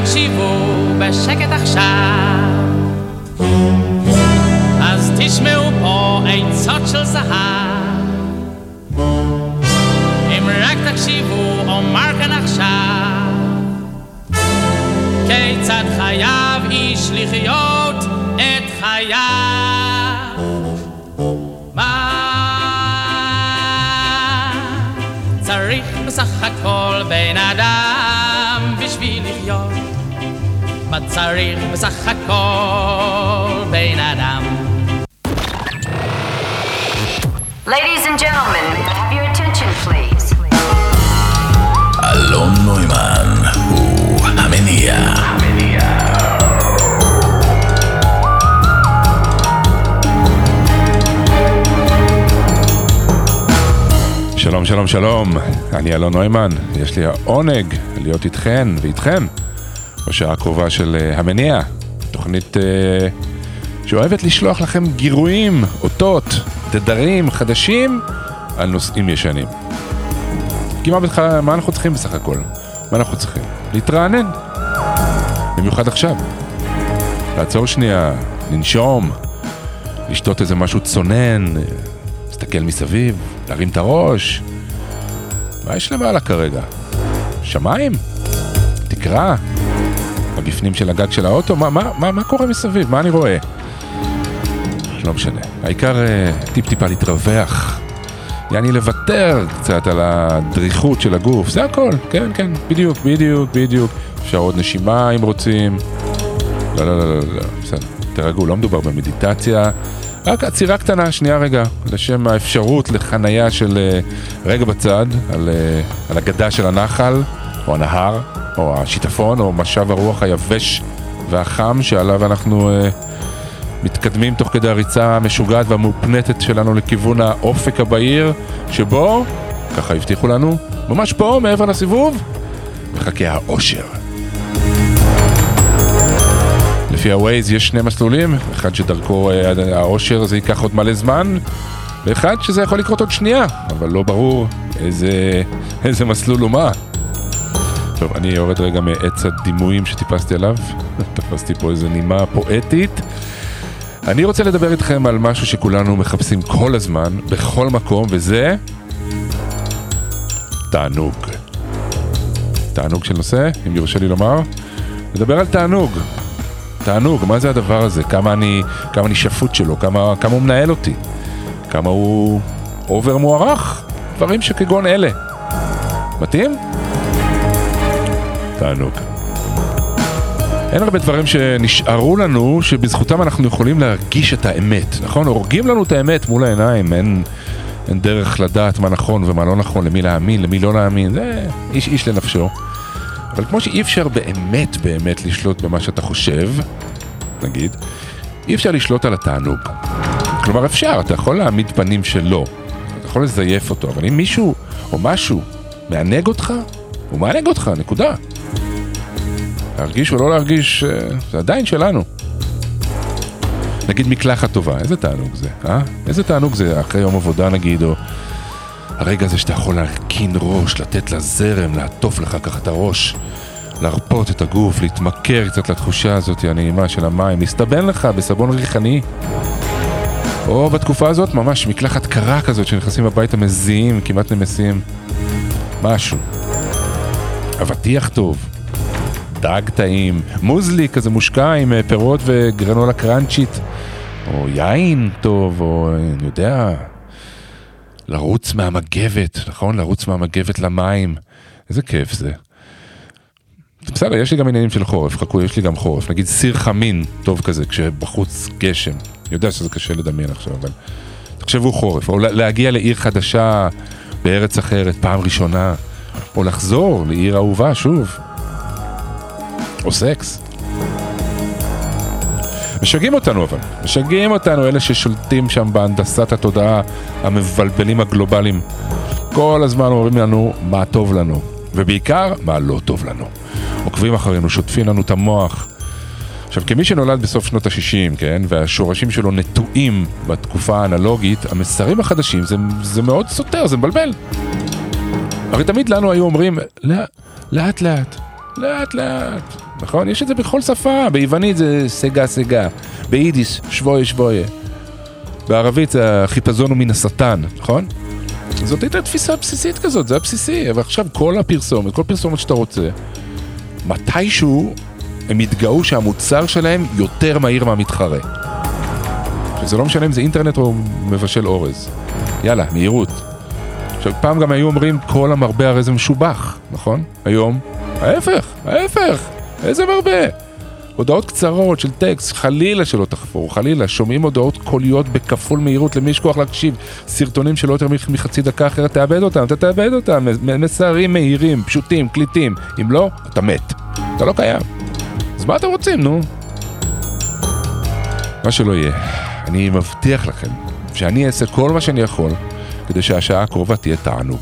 תקשיבו בשקט עכשיו. אז תשמעו פה עצות של זהב. אם רק תקשיבו, אומר כאן עכשיו. כיצד חייב איש לחיות את חייו? מה צריך בסך הכל בן אדם צריך בסך הכל בן אדם? Ladies and gentlemen, have your attention, please? אלון נוימן הוא המניע. שלום, שלום, שלום, אני אלון נוימן, יש לי העונג להיות איתכן ואיתכם בשעה הקרובה של אה, המניע, תוכנית אה, שאוהבת לשלוח לכם גירויים, אותות, תדרים חדשים על נושאים ישנים. כי מה, מה אנחנו צריכים בסך הכל? מה אנחנו צריכים? להתרענן. במיוחד עכשיו. לעצור שנייה, לנשום, לשתות איזה משהו צונן, להסתכל מסביב, להרים את הראש. מה יש למעלה כרגע? שמיים? תקרה? הבפנים של הגג של האוטו? מה, מה, מה, מה קורה מסביב? מה אני רואה? לא משנה. העיקר אה, טיפ-טיפה להתרווח. יעני לוותר קצת על הדריכות של הגוף, זה הכל. כן, כן, בדיוק, בדיוק, בדיוק. אפשר עוד נשימה אם רוצים. לא, לא, לא, לא, לא, בסדר. תירגעו, לא מדובר במדיטציה. רק עצירה קטנה, שנייה רגע, לשם האפשרות לחנייה של אה, רגע בצד, על, אה, על הגדה של הנחל, או הנהר, או השיטפון, או משב הרוח היבש והחם שעליו אנחנו אה, מתקדמים תוך כדי הריצה המשוגעת והמופנטת שלנו לכיוון האופק הבהיר, שבו, ככה הבטיחו לנו, ממש פה, מעבר לסיבוב, מחכה האושר. לפי ה-Waze יש שני מסלולים, אחד שדרכו אה, העושר זה ייקח עוד מלא זמן, ואחד שזה יכול לקרות עוד שנייה, אבל לא ברור איזה, איזה מסלול ומה. טוב, אני יורד רגע מעץ הדימויים שטיפסתי עליו, תפסתי פה איזה נימה פואטית. אני רוצה לדבר איתכם על משהו שכולנו מחפשים כל הזמן, בכל מקום, וזה תענוג. תענוג של נושא, אם יורשה לי לומר. לדבר על תענוג. תענוג, מה זה הדבר הזה? כמה אני, כמה אני שפוט שלו, כמה, כמה הוא מנהל אותי, כמה הוא אובר מוערך, דברים שכגון אלה. מתאים? תענוג. אין הרבה דברים שנשארו לנו שבזכותם אנחנו יכולים להרגיש את האמת, נכון? הורגים לנו את האמת מול העיניים, אין, אין דרך לדעת מה נכון ומה לא נכון, למי להאמין, למי לא להאמין, זה איש איש לנפשו. אבל כמו שאי אפשר באמת באמת לשלוט במה שאתה חושב, נגיד, אי אפשר לשלוט על התענוג. כלומר אפשר, אתה יכול להעמיד פנים שלא, אתה יכול לזייף אותו, אבל אם מישהו או משהו מענג אותך, הוא מענג אותך, נקודה. להרגיש או לא להרגיש, אה, זה עדיין שלנו. נגיד מקלחת טובה, איזה תענוג זה, אה? איזה תענוג זה אחרי יום עבודה נגיד, או הרגע הזה שאתה יכול להרכין ראש, לתת לזרם, לעטוף לך ככה את הראש, להרפות את הגוף, להתמכר קצת לתחושה הזאת הנעימה של המים, להסתבן לך בסבון ריחני. או בתקופה הזאת ממש מקלחת קרה כזאת שנכנסים הביתה מזיעים, כמעט נמסים. משהו. אבטיח טוב, דג טעים, מוזלי כזה מושקע עם אה, פירות וגרנולה קראנצ'ית, או יין טוב, או אני יודע, לרוץ מהמגבת, נכון? לרוץ מהמגבת למים. איזה כיף זה. בסדר, יש לי גם עניינים של חורף, חכו, יש לי גם חורף. נגיד סיר חמין טוב כזה, כשבחוץ גשם. אני יודע שזה קשה לדמיין עכשיו, אבל תחשבו חורף. או להגיע לעיר חדשה בארץ אחרת, פעם ראשונה. או לחזור לעיר אהובה שוב. או סקס. משגעים אותנו אבל, משגעים אותנו אלה ששולטים שם בהנדסת התודעה המבלבלים הגלובליים. כל הזמן אומרים לנו מה טוב לנו, ובעיקר מה לא טוב לנו. עוקבים אחרינו, שוטפים לנו את המוח. עכשיו, כמי שנולד בסוף שנות ה-60, כן, והשורשים שלו נטועים בתקופה האנלוגית, המסרים החדשים זה, זה מאוד סותר, זה מבלבל. הרי תמיד לנו היו אומרים, לא, לאט לאט, לאט לאט, נכון? יש את זה בכל שפה, ביוונית זה סגה סגה, ביידיש שבויה שבויה. בערבית החיפזון הוא מן השטן, נכון? זאת הייתה תפיסה בסיסית כזאת, זה הבסיסי, אבל עכשיו כל הפרסומת, כל פרסומת שאתה רוצה, מתישהו הם יתגאו שהמוצר שלהם יותר מהיר מהמתחרה. שזה לא משנה אם זה אינטרנט או מבשל אורז. יאללה, מהירות. עכשיו, פעם גם היו אומרים כל המרבה הרי זה משובח, נכון? היום, ההפך, ההפך, איזה מרבה? הודעות קצרות של טקסט, חלילה שלא תחפור, חלילה, שומעים הודעות קוליות בכפול מהירות למי יש כוח להקשיב, סרטונים של לא יותר מחצי דקה אחרת תאבד אותם, אתה תאבד אותם, מסרים מהירים, פשוטים, קליטים, אם לא, אתה מת, אתה לא קיים. אז מה אתם רוצים, נו? מה שלא יהיה, אני מבטיח לכם שאני אעשה כל מה שאני יכול כדי שהשעה הקרובה תהיה תענוג.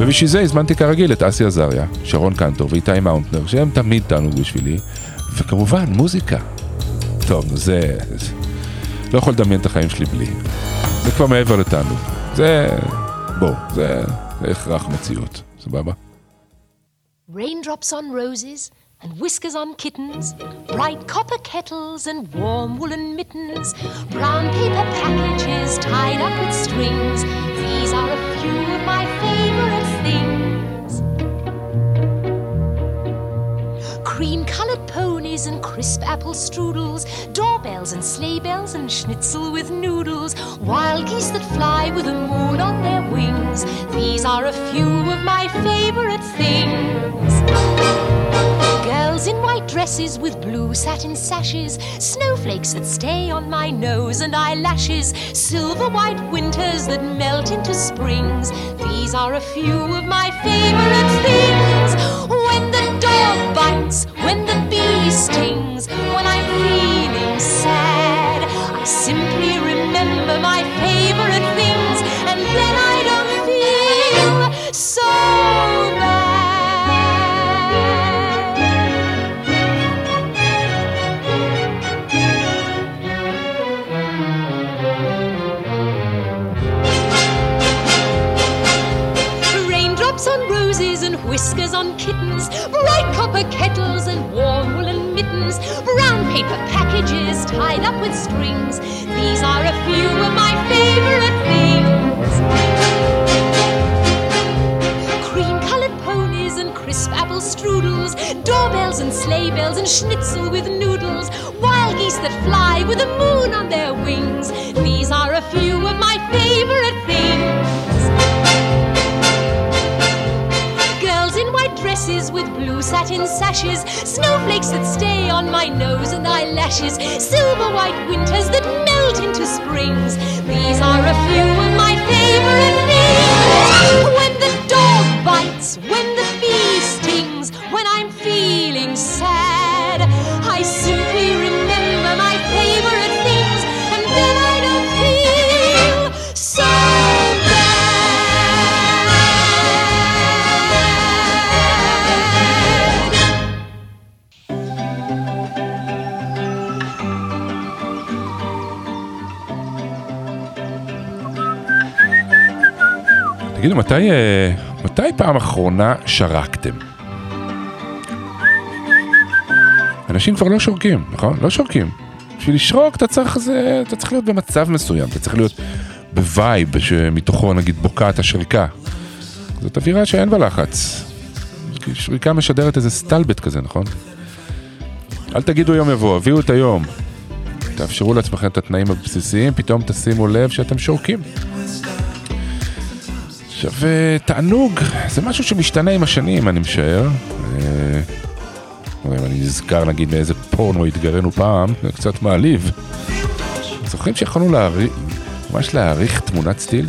ובשביל זה הזמנתי כרגיל את אסי עזריה, שרון קנטור ואיתי מאונטנר, שהם תמיד תענוג בשבילי, וכמובן מוזיקה. טוב, זה... לא יכול לדמיין את החיים שלי בלי. זה כבר מעבר לתענוג. זה... בוא, זה, זה הכרח מציאות, סבבה? Raindrops on roses and whiskers on kittens, bright copper kettles and warm woolen mittens, brown paper packages tied up with strings. These are a few of my favorite things. Cream colored ponies and crisp apple strudels, doorbells and sleigh bells and schnitzel with noodles, wild geese that fly with the moon on their wings. These are a few of my favorite things. Girls in white dresses with blue satin sashes, snowflakes that stay on my nose and eyelashes, silver white winters that melt into springs. These are a few of my favorite things. When the dog bites, when the bee stings, when I'm feeling sad, I simply remember my whiskers on kittens, bright copper kettles and warm woolen mittens, brown paper packages tied up with strings. These are a few of my favorite things. Cream colored ponies and crisp apple strudels, doorbells and sleigh bells and schnitzel with noodles, wild geese that fly with the moon on their wings. These are a few of my dresses with blue satin sashes, snowflakes that stay on my nose and eyelashes, silver white winters that melt into springs. These are a few of my favorite תגידו, מתי, אה, מתי פעם אחרונה שרקתם? אנשים כבר לא שורקים, נכון? לא שורקים. בשביל לשרוק אתה צריך, זה, אתה צריך להיות במצב מסוים, אתה צריך להיות ב vibe שמתוכו נגיד בוקעת השריקה. זאת אווירה שאין בה לחץ. שריקה משדרת איזה סטלבט כזה, נכון? אל תגידו יום יבוא, הביאו את היום. תאפשרו לעצמכם את התנאים הבסיסיים, פתאום תשימו לב שאתם שורקים. עכשיו, אה, תענוג זה משהו שמשתנה עם השנים, אני משער. אה, אם אני נזכר נגיד מאיזה פורנו התגרנו פעם, זה קצת מעליב. זוכרים שיכולנו להעריך, ממש להעריך תמונת סטיל?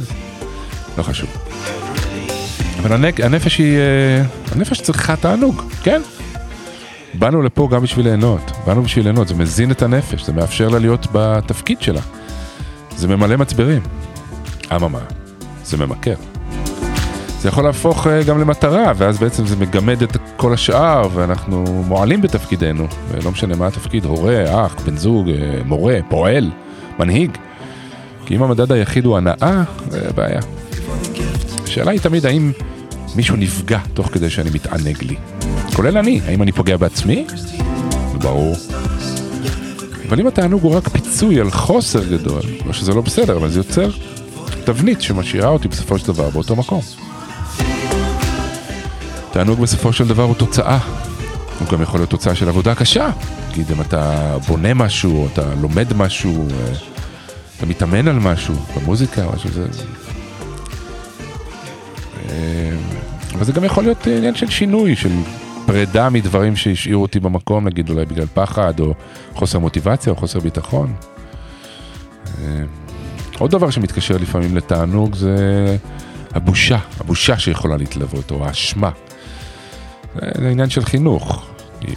לא חשוב. אבל הנפש היא, אה, הנפש צריכה תענוג, כן? באנו לפה גם בשביל ליהנות, באנו בשביל ליהנות, זה מזין את הנפש, זה מאפשר לה להיות בתפקיד שלה. זה ממלא מצברים. אממה, זה ממכר. זה יכול להפוך אה, גם למטרה, ואז בעצם זה מגמד את כל השאר, ואנחנו מועלים בתפקידנו. ולא משנה מה התפקיד, הורה, אח, בן זוג, אה, מורה, פועל, מנהיג. כי אם המדד היחיד הוא הנאה, זה בעיה. השאלה היא תמיד האם מישהו נפגע תוך כדי שאני מתענג לי. כולל אני, האם אני פוגע בעצמי? ברור. אבל אם התענוג הוא רק פיצוי על חוסר גדול, לא שזה לא בסדר, אבל זה יוצר תבנית שמשאירה אותי בסופו של דבר באותו מקום. תענוג בסופו של דבר הוא תוצאה. הוא גם יכול להיות תוצאה של עבודה קשה. נגיד אם אתה בונה משהו, או אתה לומד משהו, אתה מתאמן על משהו, במוזיקה, משהו זה... אה, אבל זה גם יכול להיות עניין של שינוי, של פרידה מדברים שהשאירו אותי במקום, נגיד אולי בגלל פחד, או חוסר מוטיבציה, או חוסר ביטחון. אה, עוד דבר שמתקשר לפעמים לתענוג זה הבושה, הבושה שיכולה להתלוות, או האשמה. זה עניין של חינוך.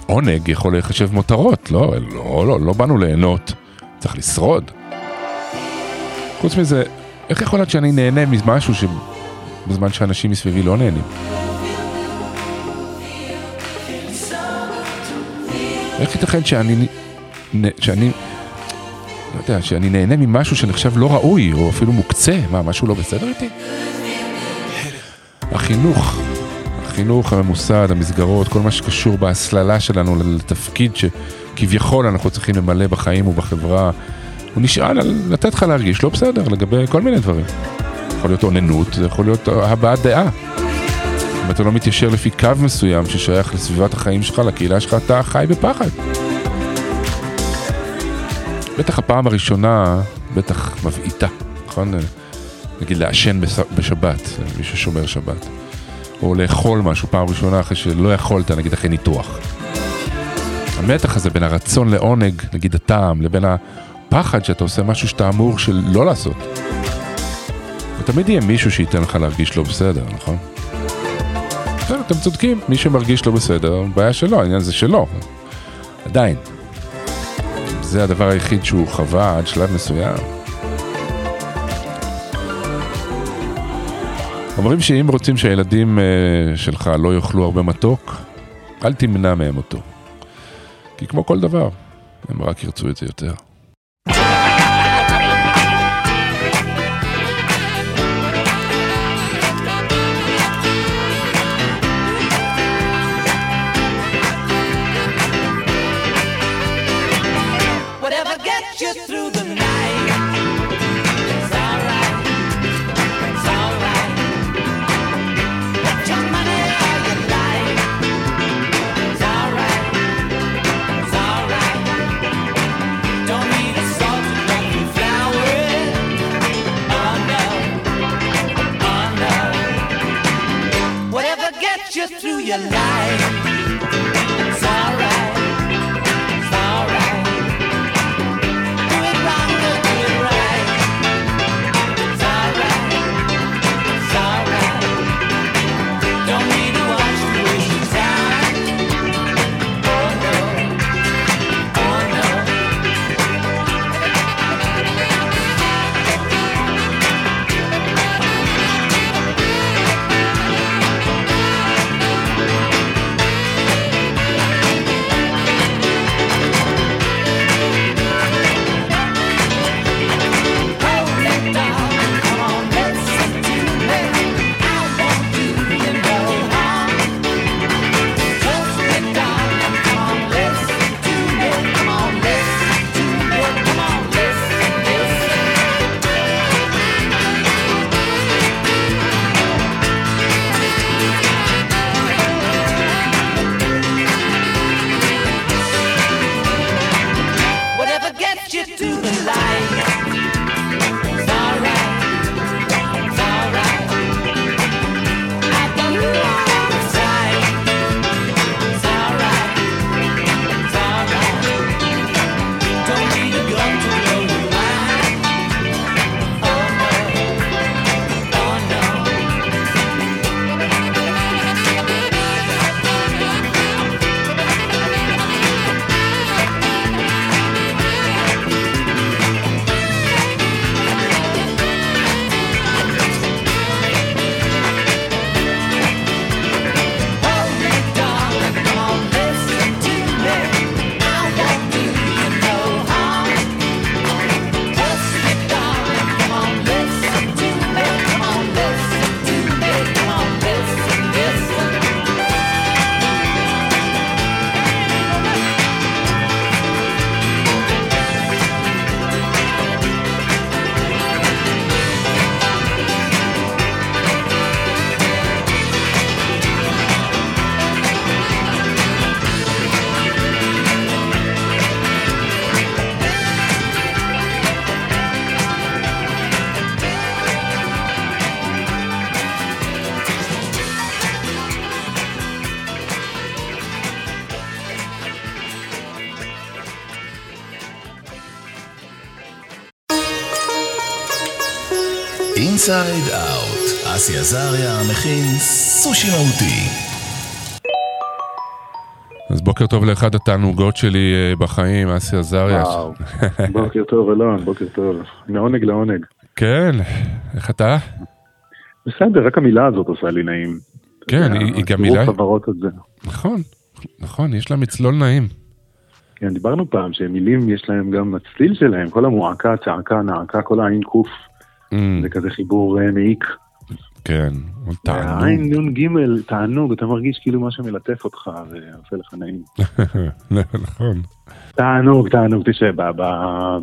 עונג יכול להיחשב מותרות, לא, לא, לא, לא באנו ליהנות, צריך לשרוד. חוץ מזה, איך יכול להיות שאני נהנה ממשהו שבזמן שאנשים מסביבי לא נהנים? איך ייתכן שאני, שאני, לא יודע, שאני נהנה ממשהו שנחשב לא ראוי, או אפילו מוקצה? מה, משהו לא בסדר איתי? החינוך, החינוך הממוסד, המסגרות, כל מה שקשור בהסללה שלנו לתפקיד שכביכול אנחנו צריכים למלא בחיים ובחברה, הוא נשאל על לתת לך להרגיש לא בסדר לגבי כל מיני דברים. יכול להיות אוננות, זה יכול להיות הבעת דעה. אם אתה לא מתיישר לפי קו מסוים ששייך לסביבת החיים שלך, לקהילה שלך, אתה חי בפחד. בטח הפעם הראשונה, בטח מבעיטה, נכון? נגיד לעשן בשבת, מי ששומר שבת. או לאכול משהו פעם ראשונה אחרי שלא יכולת, נגיד אחרי ניתוח. המתח הזה בין הרצון לעונג, נגיד הטעם, לבין הפחד שאתה עושה משהו שאתה אמור של לא לעשות. ותמיד יהיה מישהו שייתן לך להרגיש לא בסדר, נכון? בסדר, אתם צודקים, מי שמרגיש לא בסדר, בעיה שלו, העניין זה שלו. עדיין. זה הדבר היחיד שהוא חווה עד שלב מסוים. אומרים שאם רוצים שהילדים uh, שלך לא יאכלו הרבה מתוק, אל תמנע מהם אותו. כי כמו כל דבר, הם רק ירצו את זה יותר. סושי מהותי. אז בוקר טוב לאחד התענוגות שלי אה, בחיים, אסי עזריה. וואו, בוקר טוב אלון, בוקר טוב. מעונג לעונג. כן, איך אתה? בסדר, רק המילה הזאת עושה לי נעים. כן, היא- היא גם מילה... נכון, נכון, יש לה מצלול נעים. כן, דיברנו פעם שמילים יש להם גם הצליל שלהם, כל המועקה, צעקה, נעקה, כל העין קוף, Mm, זה כזה חיבור אה, מעיק. כן, תענוג. העין נון גימל, תענוג, אתה מרגיש כאילו משהו מלטף אותך ועושה לך נעים. נכון. תענוג, תענוג, תשמע,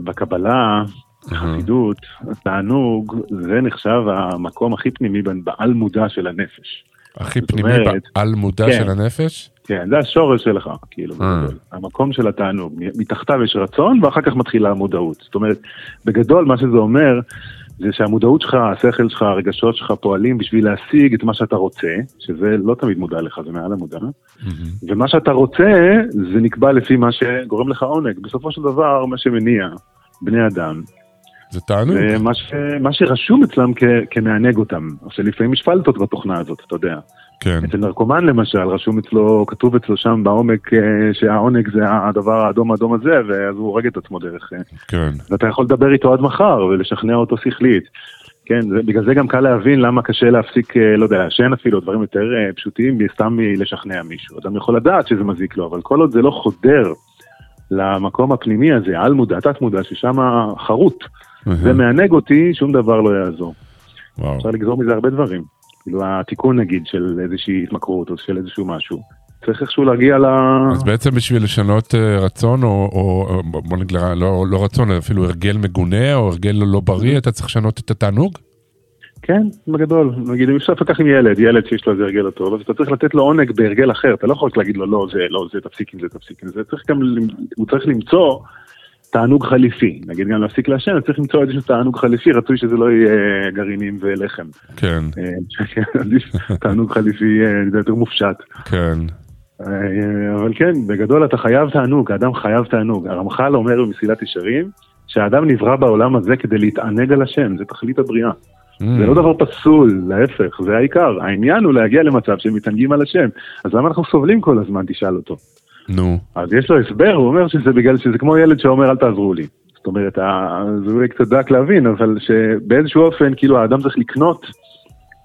בקבלה, בחסידות, תענוג, זה נחשב המקום הכי פנימי בעל מודע של הנפש. הכי פנימי בעל מודע כן. של הנפש? כן, זה השורש שלך, כאילו, אה. המקום של התענוג. מתחתיו יש רצון, ואחר כך מתחילה המודעות. זאת אומרת, בגדול מה שזה אומר, זה שהמודעות שלך, השכל שלך, הרגשות שלך פועלים בשביל להשיג את מה שאתה רוצה, שזה לא תמיד מודע לך, זה מעל המודע, ומה שאתה רוצה, זה נקבע לפי מה שגורם לך עונג. בסופו של דבר, מה שמניע בני אדם, זה תענוג. מה, ש... מה שרשום אצלם כ... כמענג אותם. עכשיו, לפעמים יש פלטות בתוכנה הזאת, אתה יודע. כן, אצל נרקומן למשל, רשום אצלו, כתוב אצלו שם בעומק אה, שהעונג זה הדבר האדום האדום הזה, ואז הוא הורג את עצמו דרך... אה, כן. ואתה יכול לדבר איתו עד מחר ולשכנע אותו שכלית. כן, זה, בגלל זה גם קל להבין למה קשה להפסיק, אה, לא יודע, לעשן אפילו, דברים יותר פשוטים, סתם מלשכנע מישהו. אדם יכול לדעת שזה מזיק לו, אבל כל עוד זה לא חודר למקום הפנימי הזה, על מודע, תת מודע, ששם חרוט, זה מענג אותי, שום דבר לא יעזור. וואו. אפשר לגזור מזה הרבה דברים. כאילו התיקון נגיד של איזושהי התמכרות או של איזשהו משהו. צריך איכשהו להגיע ל... אז בעצם בשביל לשנות אה, רצון, או, או בוא נגיד, לא, לא רצון, אלא אפילו הרגל מגונה, או הרגל לא בריא, אתה צריך לשנות את התענוג? כן, בגדול. נגיד אם אפשר לפתח עם ילד, ילד שיש לו איזה הרגל לא טוב, אז אתה צריך לתת לו עונג בהרגל אחר, אתה לא יכול רק להגיד לו לא, זה, לא, זה, תפסיק עם זה, תפסיק עם זה. צריך גם, הוא צריך למצוא תענוג חליפי. נגיד גם להפסיק לעשן, צריך למצוא איזשהו תענוג חליפי, רצוי שזה לא יהיה גרעינים ולחם. כן, אה, תענוג חליפי אה, זה יותר מופשט. כן. אה, אבל כן, בגדול אתה חייב תענוג, האדם חייב תענוג. הרמח"ל אומר במסילת ישרים, שהאדם נברא בעולם הזה כדי להתענג על השם, זה תכלית הבריאה. Mm. זה לא דבר פסול, להפך, זה העיקר. העניין הוא להגיע למצב שהם מתענגים על השם. אז למה אנחנו סובלים כל הזמן, תשאל אותו. נו, אז יש לו הסבר, הוא אומר שזה בגלל שזה כמו ילד שאומר אל תעזרו לי. זאת אומרת, זה אולי קצת דק להבין, אבל שבאיזשהו אופן, כאילו האדם צריך לקנות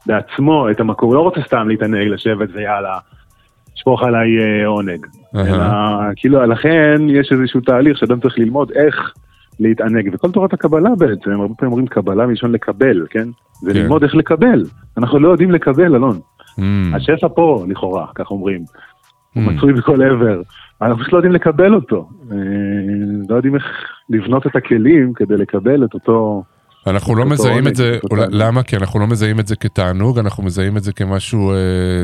לעצמו את המקום, הוא לא רוצה סתם להתענג, לשבת ויאללה, שפוך עליי אה, עונג. אלא, כאילו, לכן יש איזשהו תהליך שאדם צריך ללמוד איך להתענג, וכל תורת הקבלה בעצם, הרבה פעמים אומרים קבלה מלשון לקבל, כן? זה כן. ללמוד איך לקבל. אנחנו לא יודעים לקבל, אלון. Mm. השפע פה, לכאורה, כך אומרים. הוא Mm. מצוי בכל עבר. אנחנו פשוט לא יודעים לקבל אותו. אה, לא יודעים איך לבנות את הכלים כדי לקבל את אותו... אנחנו לא מזהים את זה, אולי-. למה? כי אנחנו לא מזהים את זה כתענוג, אנחנו מזהים את זה כמשהו אה,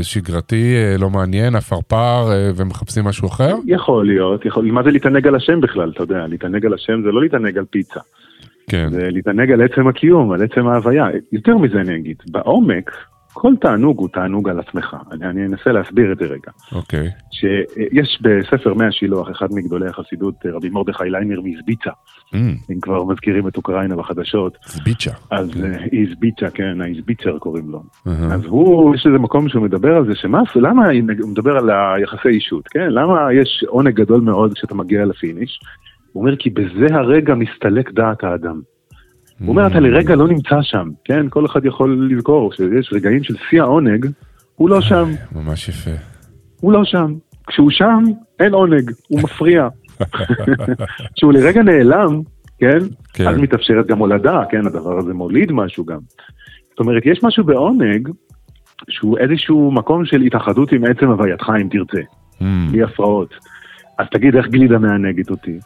שגרתי, אה, לא מעניין, עפרפר, אה, ומחפשים משהו אחר? יכול להיות, יכול... מה זה להתענג על השם בכלל, אתה יודע, להתענג על השם זה לא להתענג על פיצה, כן, זה להתענג על עצם הקיום, על עצם ההוויה. יותר מזה אני אגיד, בעומק, כל תענוג הוא תענוג על עצמך. אני, אני אנסה להסביר את זה רגע. אוקיי. שיש בספר מאה שילוח, אחד מגדולי החסידות, רבי מרדכי ליינר מזביצה, Mm, אם כבר מזכירים את אוקראינה בחדשות, זביצ'ה. אז אה, איזביצה, כן, האיזביצר קוראים לו. אהה. אז הוא, יש איזה מקום שהוא מדבר על זה, שמה, למה, הוא מדבר על היחסי אישות, כן? למה יש עונג גדול מאוד כשאתה מגיע לפיניש? הוא אומר, כי בזה הרגע מסתלק דעת האדם. הוא אומר, אתה לרגע לא נמצא שם, כן? כל אחד יכול לזכור שיש רגעים של שיא העונג, הוא לא שם, ממש יפה. הוא לא שם. כשהוא שם, אין עונג, הוא מפריע. כשהוא לרגע נעלם, כן? כן. אז מתאפשרת גם הולדה, כן? הדבר הזה מוליד משהו גם. זאת אומרת, יש משהו בעונג, שהוא איזשהו מקום של התאחדות עם עצם הווייתך, אם תרצה, Mm, בלי הפרעות. אז תגיד, איך גלידה מענגת אותי?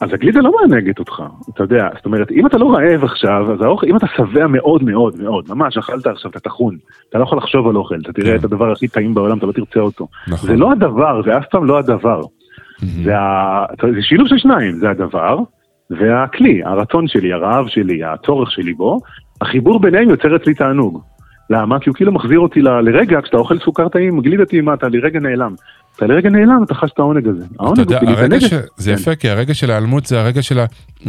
אז הגלידה לא מענגת אותך, אתה יודע, זאת אומרת, אם אתה לא רעב עכשיו, אז האוכל, אם אתה שבע מאוד מאוד מאוד, ממש אכלת עכשיו את הטחון, אתה לא יכול לחשוב על אוכל, אתה תראה כן. את הדבר הכי טעים בעולם, אתה לא תרצה אותו. נכון. זה לא הדבר, זה אף פעם לא הדבר. זה, ה... זה שילוב של שניים, זה הדבר והכלי, הרצון שלי, הרעב שלי, הצורך שלי בו, החיבור ביניהם יוצר אצלי תענוג. למה? כי הוא כאילו מחזיר אותי ל... לרגע, כשאתה אוכל סוכר טעים, גלידה טעימה, אתה לרגע נעלם. אתה לרגע נעלם, אתה חש את העונג הזה. העונג הוא להתענג- ש... זה כן. יפה, כי הרגע של ההיעלמות זה הרגע של ה... "Mm,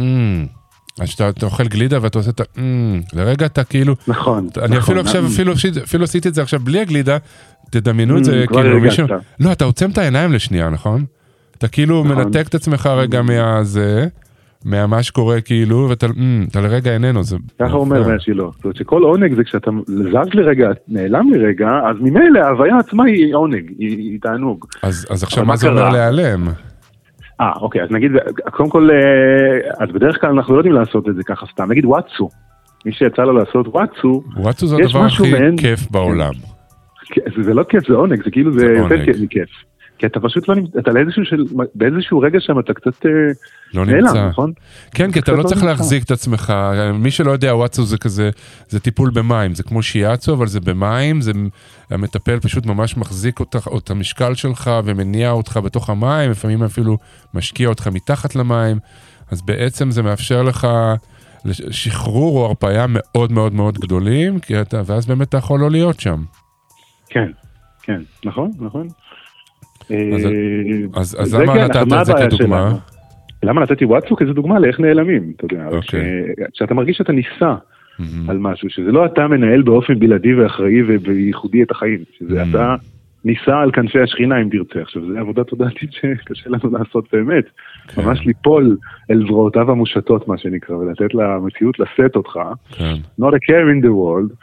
אז שאתה אתה אוכל גלידה ואתה עושה את ה... "אמ", לרגע אתה כאילו... נכון, אני נכון, אפילו עכשיו. אפילו עשית- אפילו עשיתי את זה עכשיו בלי הגלידה, תדמיינו את זה Mm, כבר כאילו מישהו... לא, אתה עוצם את העיניים לשנייה, נכון? אתה כאילו נכון. מנתק את עצמך רגע מהזה, ממה שקורה כאילו, ואתה אתה לרגע איננו, זה... ככה אומר יפה. מהשילה. זאת אומרת שכל עונג זה כשאתה זז לרגע, נעלם לרגע, אז ממילא ההוויה עצמה היא עונג, היא, היא תענוג. אז אז עכשיו מה זה אומר קרה? להיעלם? אה, אוקיי, אז נגיד, קודם כל, אה, אז בדרך כלל אנחנו לא יודעים לעשות את זה ככה סתם. נגיד וואטסו. מי שיצא לו לעשות וואטסו, וואטסו זה הדבר הכי מעין- כיף בעולם. זה, זה לא כיף, זה עונג, זה כאילו, זה זה יותר. כיף מכיף. כי אתה פשוט לא נמצא, אתה לאיזשהו של, באיזשהו רגע שם אתה קצת אה, לא נעלם, נמצא. נכון? כן, כי אתה לא לא צריך נמצא. להחזיק את עצמך, מי שלא יודע, וואטסו זה כזה, זה טיפול במים, זה כמו שיאצו, אבל זה במים, זה המטפל פשוט ממש מחזיק אותך, או את המשקל שלך ומניע אותך בתוך המים, לפעמים אפילו משקיע אותך מתחת למים, אז בעצם זה מאפשר לך שחרור או הרפאיה מאוד מאוד מאוד גדולים, כי אתה, ואז באמת אתה יכול לא להיות שם. כן, כן, נכון, נכון. אז- אה, אז, אז זה למה כן, נתת את זה כדוגמה? שלנו? למה נתתי וואטסו? כי זו דוגמה לאיך נעלמים, אתה יודע. אוקיי. כש- כשאתה מרגיש שאתה נישא מהמם. על משהו, שזה לא אתה מנהל באופן בלעדי ואחראי וייחודי את החיים, שזה Mm. אתה נישא על כנפי השכינה אם תרצה. עכשיו, זו עבודה תודעתית שקשה לנו לעשות באמת. כן. ממש ליפול אל זרועותיו המושטות, מה שנקרא, ולתת למציאות לשאת אותך. כן, not a care in the world,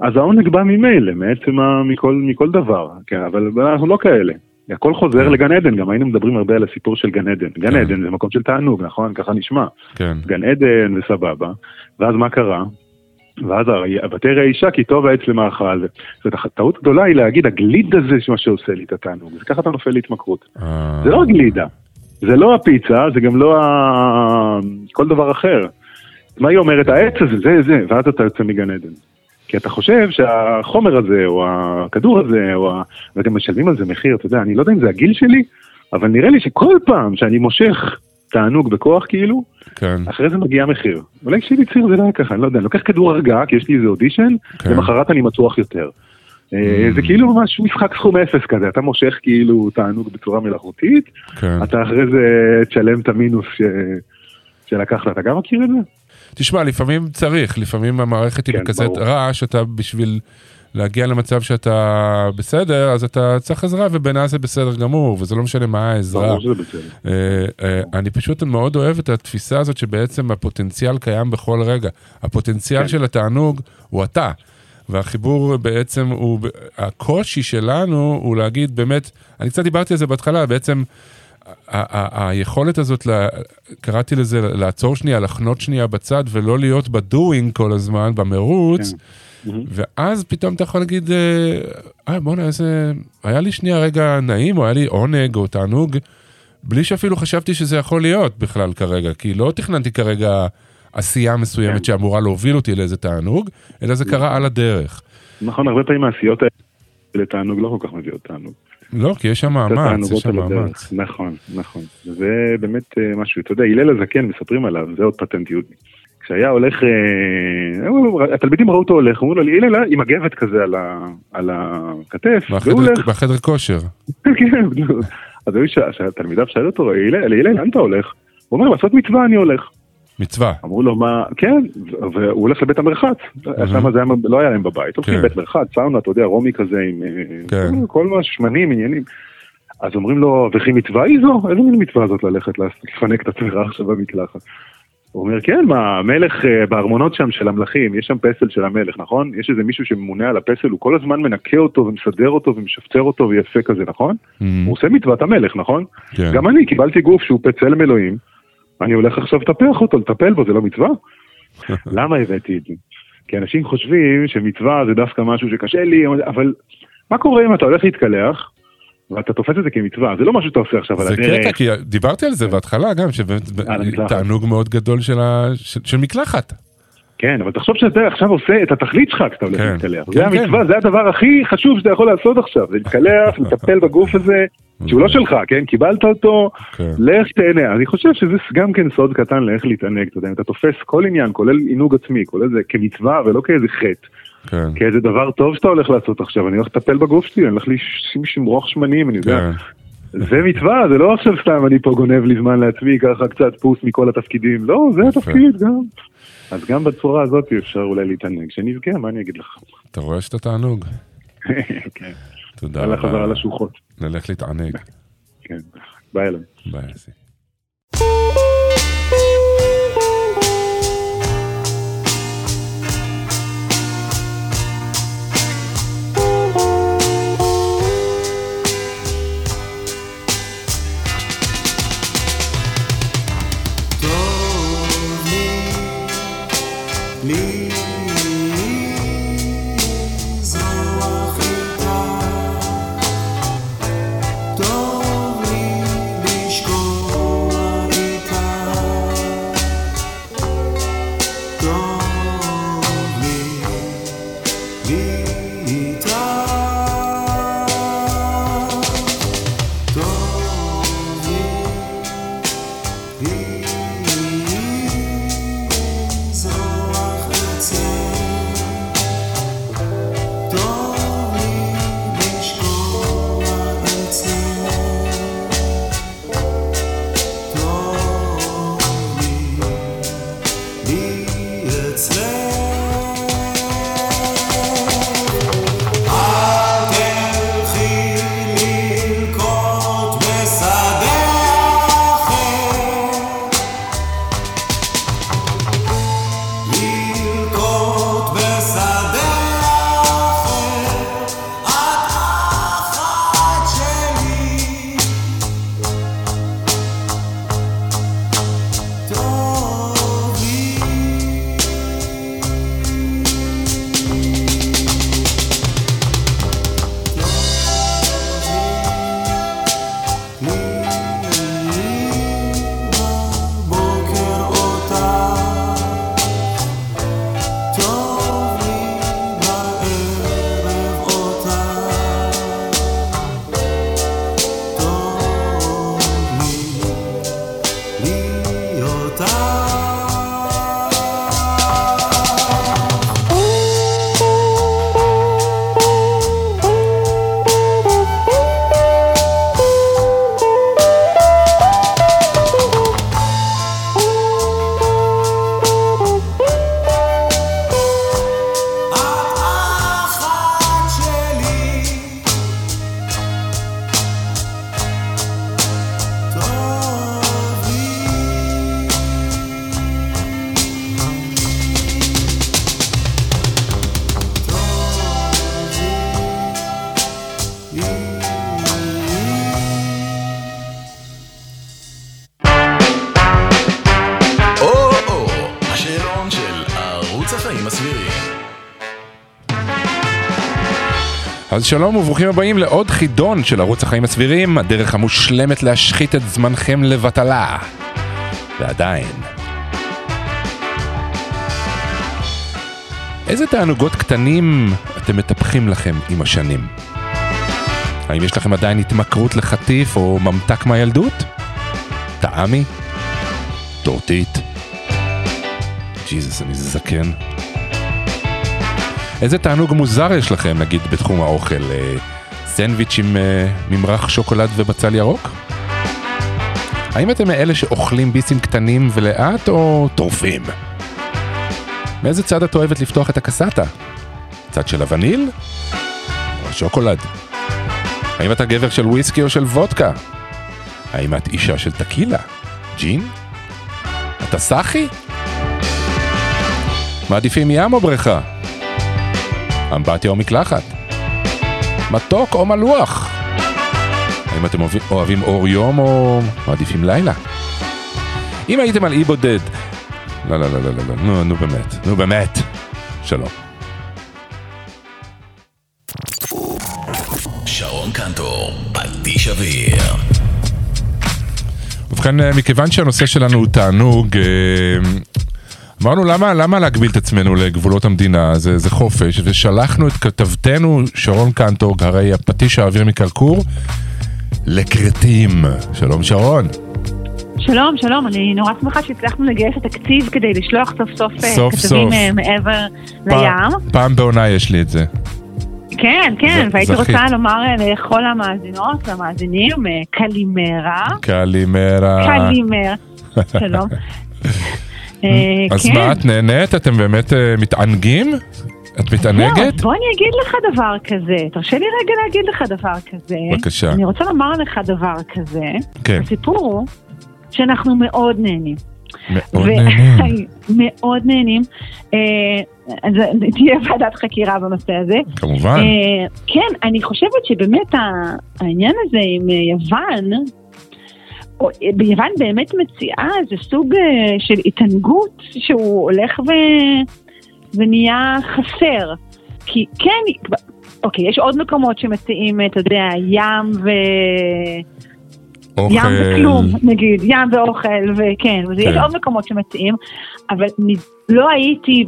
אז העונג בא ממילא, מעצם. מכל, מכל דבר, כן, אבל אנחנו לא כאלה. הכל חוזר לגן עדן, גם היינו מדברים הרבה על הסיפור של גן עדן. גן כן. עדן זה מקום של תענוג, נכון? ככה נשמע. כן, גן עדן וסבבה, ואז מה קרה? ואז ותרא האישה כי טוב העץ למאכל. זאת אומרת, הטעות גדולה היא להגיד, הגליד הזה מה שעושה לי את התענוג. זה ככה אתה נופל להתמכרות. אה, זה לא הגלידה, זה לא הפיצה, זה גם לא ה... כל דבר אחר. מה היא אומרת? העץ הזה, זה, זה, ואז אתה יוצא מגן עדן. כי אתה חושב שהחומר הזה, או הכדור הזה, או ה... ואתם משלמים על זה מחיר, אתה יודע, אני לא יודע אם זה הגיל שלי, אבל נראה לי שכל פעם שאני מושך תענוג בכוח כאילו, כן, אחרי זה מגיע מחיר. אולי כשהייתי צעיר זה לא היה ככה, אני לא יודע, אני לוקח כדור הרגעה, כי יש לי איזה אודישן, כן. למחרת אני מצוח יותר. אה, Mm. זה כאילו ממש משחק סכום אפס כזה, אתה מושך כאילו תענוג בצורה מלאכותית, כן. אתה אחרי זה תשלם את המינוס ש... שלקחת, אתה גם מכיר את זה? תשמע, לפעמים צריך, לפעמים המערכת היא כן, בכזה ברור. רעש, אתה בשביל להגיע למצב שאתה בסדר, אז אתה צריך עזרה, ובעיניי זה בסדר גמור, וזה לא משנה מה העזרה. אה, אה, אני פשוט מאוד אוהב את התפיסה הזאת שבעצם הפוטנציאל קיים בכל רגע. הפוטנציאל כן. של התענוג הוא אתה. והחיבור בעצם הוא, הקושי שלנו הוא להגיד באמת, אני קצת דיברתי על זה בהתחלה, בעצם היכולת הזאת, קראתי לזה לעצור שנייה, לחנות שנייה בצד ולא להיות בדואינג כל הזמן, במרוץ, כן. ואז פתאום אתה יכול להגיד, אה, אה בואנה איזה, היה לי שנייה רגע נעים, או היה לי עונג או תענוג, בלי שאפילו חשבתי שזה יכול להיות בכלל כרגע, כי לא תכננתי כרגע עשייה מסוימת כן. שאמורה להוביל אותי לאיזה תענוג, אלא זה קרה על הדרך. נכון, הרבה פעמים העשיות האלה לתענוג לא כל כך מביאות תענוג. לא, כי יש שם מאמץ, יש שם. מאמץ. נכון, נכון. זה באמת אה, משהו, אתה יודע, הלל הזקן, מספרים עליו, זה עוד פטנט יהודי. כשהיה הולך, אה, התלמידים ראו אותו הולך, אמרו לו, הלל אה, עם מגבת כזה על הכתף, והוא הולך. בחדר כושר. כן. אז שהתלמידיו שאלו אותו, הלל, לאן אתה הולך? הוא אומר, לעשות מצווה אני הולך. מצווה. אמרו לו, מה, כן, והוא הולך לבית המרחץ. שם זה היה, לא היה להם בבית. הולכים כן. לבית מרחץ, סאונה, אתה יודע, רומי כזה עם... אה, כן. כל מה, שמנים, עניינים. אז אומרים לו, וכי מצווה היא זו? איזה מין מצווה זאת ללכת לפנק את עצמך עכשיו במקלחת? הוא אומר, כן, מה, המלך אה, בארמונות שם של המלכים, יש שם פסל של המלך, נכון? יש איזה מישהו שממונה על הפסל, הוא כל הזמן מנקה אותו ומסדר אותו ומשפצר אותו ויפה כזה, נכון? Mm, הוא עושה מצוות המלך, נכון? כן. גם אני קיבלתי גוף שהוא פצלם אלוהים, אני הולך עכשיו לטפח אותו, לטפל בו, זה לא מצווה? למה הבאתי את זה? כי אנשים חושבים שמצווה זה דווקא משהו שקשה לי, אבל מה קורה אם אתה הולך להתקלח, ואתה תופס את זה כמצווה, זה לא משהו שאתה עושה עכשיו על זה הדרך. קטע, כי דיברתי על זה בהתחלה גם, שבאמת. תענוג מאוד גדול של ה- של- של מקלחת. כן, אבל תחשוב שאתה עכשיו עושה את התכלית שלך כשאתה הולך כן. להתקלח. כן, זה המצווה, כן. זה הדבר הכי חשוב שאתה יכול לעשות עכשיו, זה להתקלח, לטפל בגוף הזה, שהוא לא שלך, כן? קיבלת אותו, כן. לך תהנה. אני חושב שזה גם כן סוד קטן לאיך להתענג, אתה יודע, אם אתה תופס כל עניין, כולל עינוג עצמי, כולל זה כמצווה ולא כאיזה חטא, כן. כאיזה דבר טוב שאתה הולך לעשות עכשיו, אני הולך לטפל בגוף שלי, אני הולך לש- לשמרוח שמנים, אני יודע. זה מצווה, זה לא עכשיו סתם אני פה גונב לי זמן לעצמי, ככה קצת פוס מכל התפקידים, לא, זה. התפקיד גם. אז גם בצורה הזאת אפשר אולי להתענג, שנזכה, מה אני אגיד לך? אתה רואה שאתה תענוג? כן, תודה יאללה חזרה רבה. לשוחות. נלך להתענג. כן, ביי אלון. ביי, אסי. או-או, שלום וברוכים הבאים לעוד חידון של ערוץ החיים הסבירים, הדרך המושלמת להשחית את זמנכם לבטלה. ועדיין. איזה תענוגות קטנים אתם מטפחים לכם עם השנים? האם יש לכם עדיין התמכרות לחטיף או ממתק מהילדות? טעמי? טורטית? ג'יזוס, אני זקן. איזה תענוג מוזר יש לכם, נגיד, בתחום האוכל? אה, סנדוויץ' עם אה, ממרח שוקולד ובצל ירוק? האם אתם מאלה שאוכלים ביסים קטנים ולאט או טורפים? מאיזה צד את אוהבת לפתוח את הקסטה? צד של הווניל? או השוקולד? האם אתה גבר של וויסקי או של וודקה? האם את אישה של טקילה? ג'ין? אתה סאחי? מעדיפים ים או בריכה? אמבטיה או מקלחת? מתוק או מלוח? האם אתם אוהבים- אור יום או מעדיפים לילה? אם הייתם על אי בודד... לא, לא, לא, לא, לא, לא, נו, נו באמת, נו באמת. שלום. שרון קנטור, פטיש אוויר. ובכן, אה, מכיוון שהנושא שלנו הוא תענוג, אה, אמרנו למה, למה להגביל את עצמנו לגבולות המדינה, זה, זה חופש, ושלחנו את כתבתנו שרון קנטורג, הרי הפטיש האוויר מקרקור, לכרתים. שלום שרון. שלום, שלום, אני נורא שמחה שהצלחנו לגייס את התקציב כדי לשלוח סוף סוף, אה, סוף כתבים סוף. אה, מעבר פעם, לים. פעם בעונה יש לי את זה. כן, כן, ז- והייתי זכית. רוצה לומר אה, לכל המאזינות והמאזינים, קלימרה, קלימרה. קלימרה, שלום. אה, אז כן. מה, את נהנית? אתם באמת אה, מתענגים? את מתענגת? אז בוא אני אגיד לך דבר כזה, תרשה לי רגע להגיד לך דבר כזה. בבקשה. אני רוצה לומר לך דבר כזה. כן. הסיפור הוא שאנחנו מאוד נהנים. מאוד נהנים. מאוד נהנים. אה, תהיה ועדת חקירה בנושא הזה. כמובן. כן, אני חושבת שבאמת העניין הזה עם יוון, ביוון באמת מציעה איזה סוג אה, של התענגות שהוא הולך ו... ונהיה חסר. כי כן, אוקיי, יש עוד מקומות שמציעים, אתה יודע, ים ו... אוכל. ים וכלום, נגיד, ים ואוכל, וכן, וזה, יש כן. עוד מקומות שמציעים, אבל לא הייתי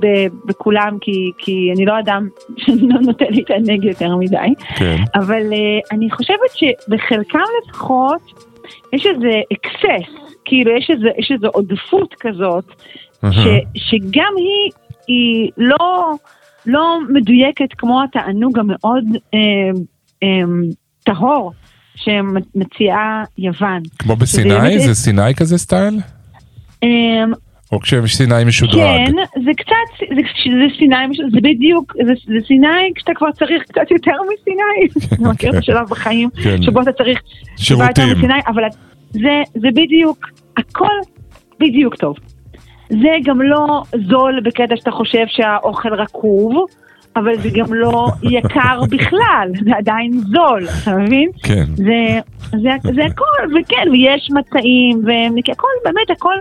בכולם כי, כי אני לא אדם שלא נותן להתענג יותר מדי, כן. אבל uh, אני חושבת שבחלקם לפחות יש איזה excess, כאילו יש איזה, יש איזה עודפות כזאת, ש, שגם היא, היא לא, לא מדויקת כמו התענוג המאוד אה, אה, טהור שמציעה יוון. כמו בסיני? באמת- זה סיני כזה style? או כשסיני משודרג? כן, זה קצת, זה, זה סיני, זה בדיוק, זה, זה סיני כשאתה כבר צריך קצת יותר מסיני. אתה מכיר את השלב בחיים כן. שבו אתה צריך שירותים. מסיני, אבל זה, זה בדיוק, הכל בדיוק טוב. זה גם לא זול בקטע שאתה חושב שהאוכל רקוב, אבל זה גם לא יקר בכלל, זה עדיין זול, אתה מבין? כן. זה, זה, זה הכל, וכן, ויש מצעים, והכל, באמת הכל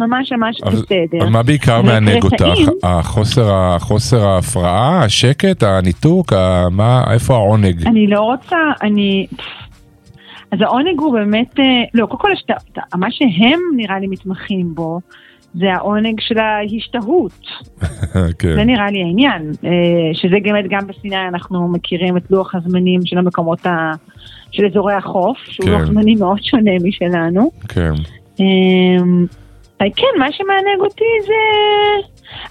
ממש ממש אבל- בסדר. אבל מה בעיקר מענג אותך? החוסר ה- חוסר ההפרעה, השקט, הניתוק, ה- מה, איפה העונג? אני לא רוצה, אני... אז העונג הוא באמת, אה, לא, קודם כל יש את ה- מה שהם נראה לי מתמחים בו, זה העונג של ההשתהות. כן. זה נראה לי העניין, אה, שזה באמת גם בסיני אנחנו מכירים את לוח הזמנים של המקומות ה... של אזורי החוף, שהוא כן. לוח זמנים מאוד שונה משלנו. כן. כן, מה שמענג אותי זה...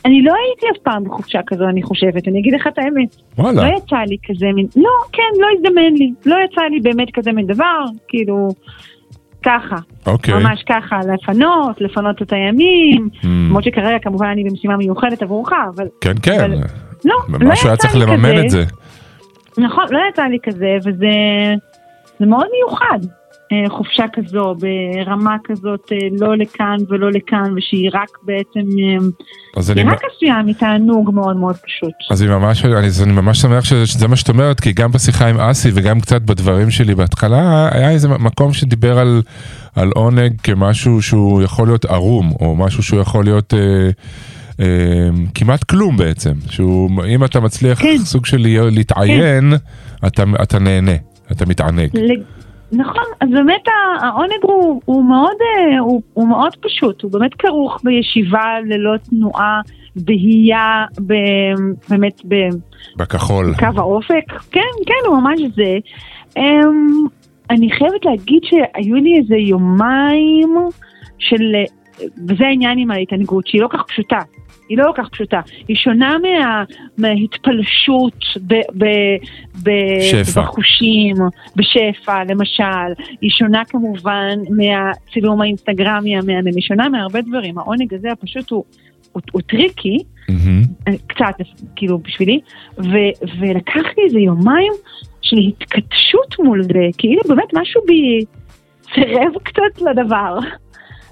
אני לא הייתי אף פעם בחופשה כזו, אני חושבת, אני אגיד לך את האמת. וואלה. לא יצא לי כזה מין... לא, כן, לא הזדמן לי. לא יצא לי באמת כזה מין דבר, כאילו... ככה, אוקיי. ממש ככה, לפנות, לפנות את הימים. למרות שכרגע כמובן אני במשימה מיוחדת עבורך, אבל כן, כן. אבל- לא, לא ממש היה יצא צריך לי לממן כזה. את זה. נכון, לא יצא לי כזה, וזה זה מאוד מיוחד. אה, חופשה כזו, ברמה כזאת, אה, לא לכאן ולא לכאן, ושהיא רק בעצם, אה, אז אני... היא רק עשויה מתענוג מאוד מאוד פשוט. אז אני ממש, אני, אני ממש שמח שזה, שזה מה שאת אומרת, כי גם בשיחה עם אסי וגם קצת בדברים שלי בהתחלה, היה איזה מקום שדיבר על, על עונג כמשהו שהוא יכול להיות ערום, או משהו שהוא יכול להיות אה, אה, כמעט כלום בעצם, שהוא, אם אתה מצליח כן. סוג של להתעיין, אתה, אתה נהנה, אתה מתענג. לג- נכון, אז באמת העונג הוא, הוא, מאוד, אה, הוא, הוא מאוד פשוט, הוא באמת כרוך בישיבה ללא תנועה, בהייה, ב, באמת ב, בכחול. קו האופק, כן, כן, הוא ממש זה. אמ, אני חייבת להגיד שהיו לי איזה יומיים של, וזה העניין עם ההתענגות, שהיא לא כך פשוטה. היא לא כל כך פשוטה, היא שונה מה, מההתפלשות ב, ב, ב, שפע. בחושים, בשפע למשל, היא שונה כמובן מהצילום האינסטגרמי המהמם, היא שונה מהרבה דברים, העונג הזה הפשוט הוא, הוא, הוא tricky, מהמם. קצת, כאילו, בשבילי, ו- ולקח לי איזה יומיים של התכתשות מול זה, כאילו באמת משהו בי סירב קצת לדבר.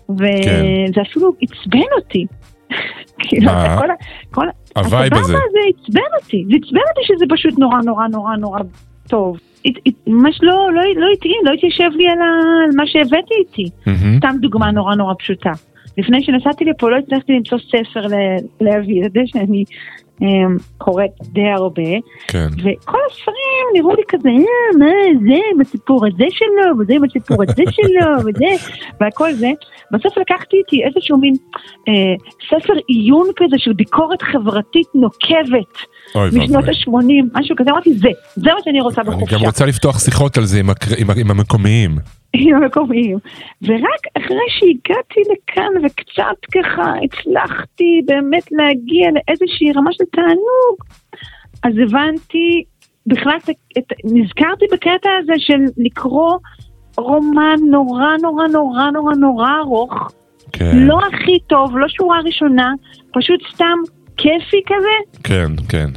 וזה אפילו עצבן אותי. כאילו? זה כל ה... כל ה vibe הזה. הזה עצבן אותי, זה עצבן אותי שזה פשוט נורא נורא נורא נורא טוב. ממש לא, לא, לא התאים, לא התיישב לי על, ה- על מה שהבאתי איתי. מהמם. סתם דוגמה נורא נורא פשוטה. לפני שנסעתי לפה לא הצלחתי למצוא ספר ל- להביא, אתה יודע שאני קוראת די הרבה, כן. וכל הספרים נראו לי כזה, אה, מה זה עם הסיפור הזה שלו, וזה עם הסיפור הזה שלו, וזה, והכל זה. בסוף לקחתי איתי איזשהו מין אה, ספר עיון כזה של ביקורת חברתית נוקבת משנות ואבוי. ה-80, משהו כזה, אמרתי, זה, זה מה שאני רוצה אני בחופשה. גם רוצה לפתוח שיחות על זה עם, הקר... עם, עם המקומיים. עם המקומיים. ורק אחרי שהגעתי לכאן וקצת ככה הצלחתי באמת להגיע לאיזושהי רמה של תענוג, אז הבנתי בכלל, את, נזכרתי בקטע הזה של לקרוא רומן נורא נורא נורא נורא נורא ארוך, כן, לא הכי טוב, לא שורה ראשונה, פשוט סתם כיפי כזה, כן, כן.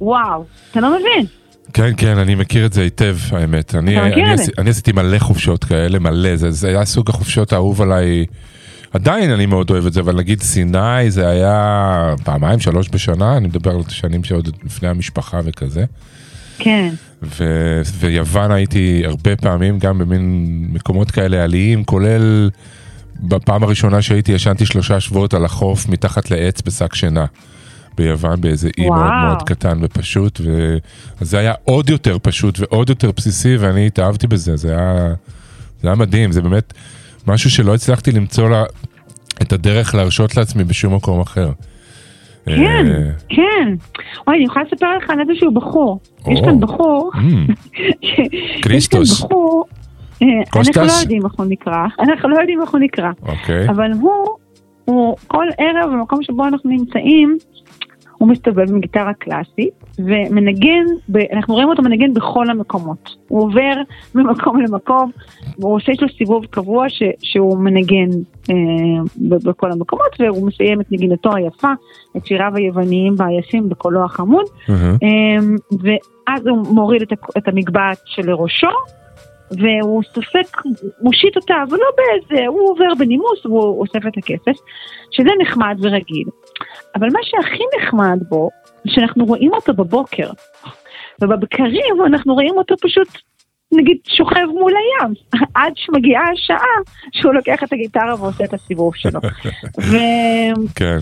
וואו, אתה לא מבין. כן, כן, אני מכיר את זה היטב, האמת. אני, אני, זה? עשי- אני עשיתי מלא חופשות כאלה, מלא. זה, זה היה סוג החופשות האהוב עליי. עדיין אני מאוד אוהב את זה, אבל נגיד סיני זה היה פעמיים, שלוש בשנה, אני מדבר על שנים שעוד לפני המשפחה וכזה. כן, ו- ויוון הייתי הרבה פעמים, גם במין מקומות כאלה עליים, כולל בפעם הראשונה שהייתי ישנתי שלושה שבועות על החוף מתחת לעץ בשק שינה. ביוון, באיזה אי וואו. מאוד מאוד קטן ופשוט, וזה היה עוד יותר פשוט ועוד יותר בסיסי, ואני התאהבתי בזה, זה היה, זה היה מדהים, זה באמת משהו שלא הצלחתי למצוא לה, את הדרך להרשות לעצמי בשום מקום אחר. כן, אה, כן. וואי, אני יכולה לספר לך על איזשהו בחור. יש. כאן בחור, אמ, ש- יש כאן קריסטוס. בחור, אה, אנחנו? לא יודעים איך הוא נקרא, אנחנו לא יודעים איך הוא נקרא, אוקיי, אבל הוא, הוא כל ערב במקום שבו אנחנו נמצאים, הוא מסתובב עם גיטרה קלאסית ומנגן, ב, אנחנו רואים אותו מנגן בכל המקומות. הוא עובר ממקום למקום, והוא עושה לו סיבוב קבוע ש, שהוא מנגן אה, בכל המקומות, והוא מסיים את נגינתו היפה, את שיריו היווניים והיפים בקולו החמוד, אהה, אמ, ואז הוא מוריד את, את המגבעת שלראשו, והוא סופק, מושיט אותה, אבל לא באיזה, הוא עובר בנימוס והוא אוסף את הכסף, שזה נחמד ורגיל. אבל מה שהכי נחמד בו, שאנחנו רואים אותו בבוקר, ובבקרים אנחנו רואים אותו פשוט, נגיד, שוכב מול הים, עד שמגיעה השעה שהוא לוקח את הגיטרה ועושה את הסיבוב שלו. ו... כן,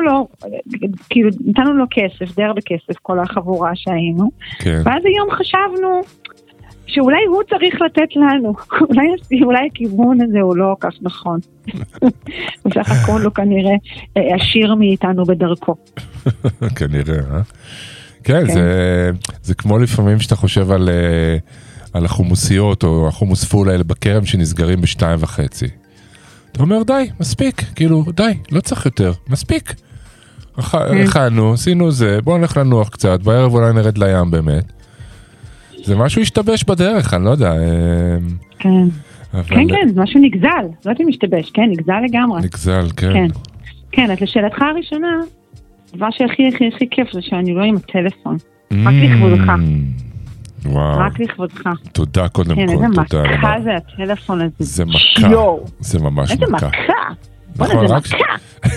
לו, כאילו, נתנו לו כסף, די הרבה כסף, כל החבורה שהיינו, כן. ואז היום חשבנו שאולי הוא צריך לתת לנו, אולי, אולי הכיוון הזה הוא לא כך נכון. בסך הכל הוא כנראה אה, עשיר מאיתנו בדרכו. כנראה, אה? כן, כן. זה, זה כמו לפעמים שאתה חושב על, אה, על החומוסיות או החומוס פול האלה בכרם שנסגרים בשתיים וחצי. אתה אומר די, מספיק, כאילו די, לא צריך יותר, מספיק. כן. אכלנו, עשינו זה, בואו נלך לנוח קצת, בערב אולי נרד לים באמת. זה משהו השתבש בדרך, אני לא יודע. אה, כן, אבל כן, כן, זה משהו נגזל, לא יודעת אם משתבש, כן, נגזל לגמרי. נגזל, כן. כן. כן, אז לשאלתך הראשונה, הדבר שהכי הכי הכי כיף זה שאני לא עם הטלפון, רק לכבודך. Mm, וואו, רק לכבודך. תודה קודם כן, כל, איזה תודה. מכה רבה. זה הטלפון הזה. זה מכה, יואו, זה ממש איזה מכה. מכה. בוא'נה, נכון, זה רק- מכה. זה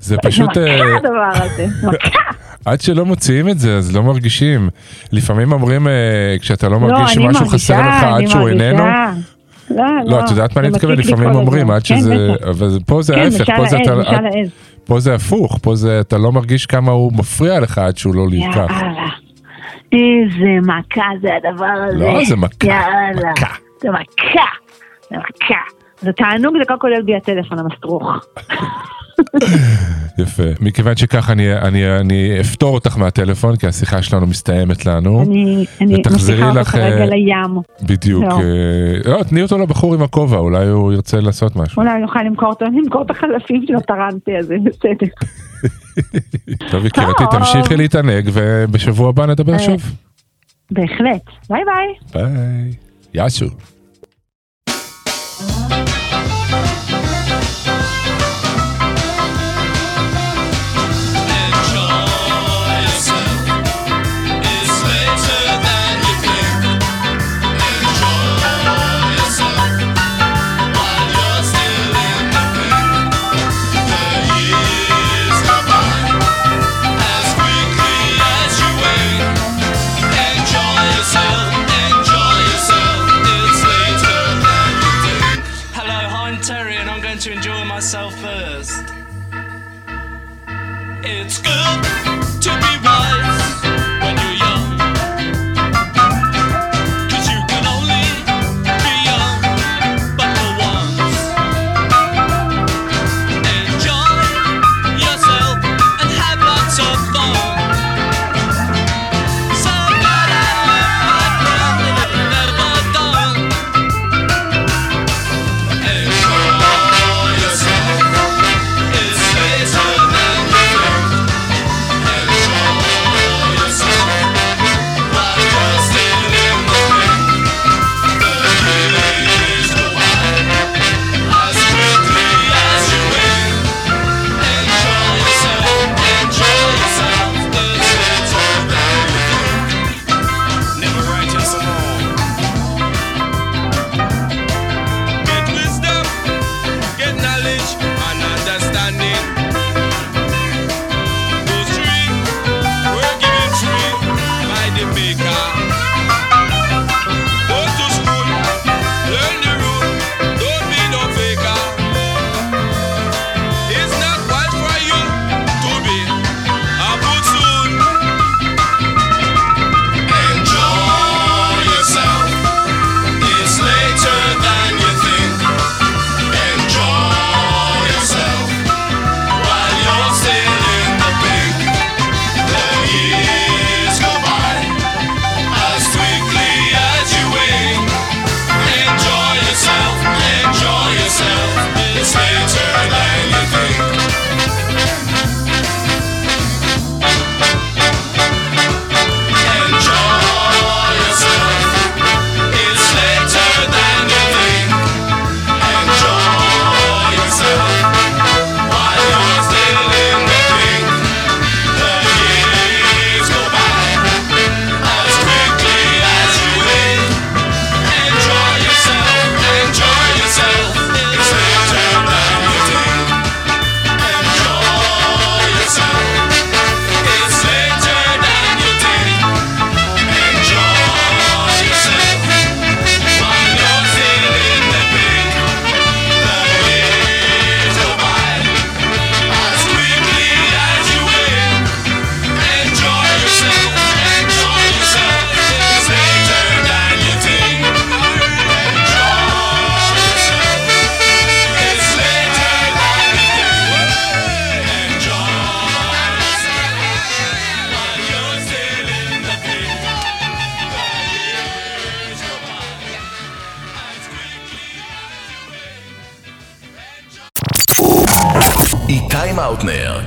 זה פשוט, מכה אה, הדבר הזה. מכה. עד שלא מוציאים את זה, אז לא מרגישים. לפעמים אומרים, אה, כשאתה לא מרגיש אני שמשהו חסר מרגישה, לך עד שהוא מרגישה. איננו, לא, לא, את יודעת מה אני מתכוון? לפעמים אומרים. עד כן, שזה. אבל פה זה כן, ההפך, פה זה אתה. פה זה הפוך, פה זה אתה לא מרגיש כמה הוא מפריע לך עד שהוא לא נלקח. יאללה. איזה מכה זה הדבר הזה. לא, זה מכה, יאללה. מכה. זה מכה. זה מכה. זה תענוג כל להיות בלי הטלפון המסטרוך. יפה. מכיוון שכך אני, אני, אני אפתור אותך מהטלפון, כי השיחה שלנו מסתיימת לנו. אני אני משאירה אותו לך, כרגע אה, לים. בדיוק. לא. אה, לא, תני אותו לבחור עם הכובע, אולי הוא ירצה לעשות משהו. אולי נוכל למכור אותו, למכור את החלפים של הטרנטי הזה, בסדר. טוב, יקירתי. תמשיכי להתענג, ובשבוע הבא נדבר אה, שוב. בהחלט. ביי ביי. ביי. יאשו.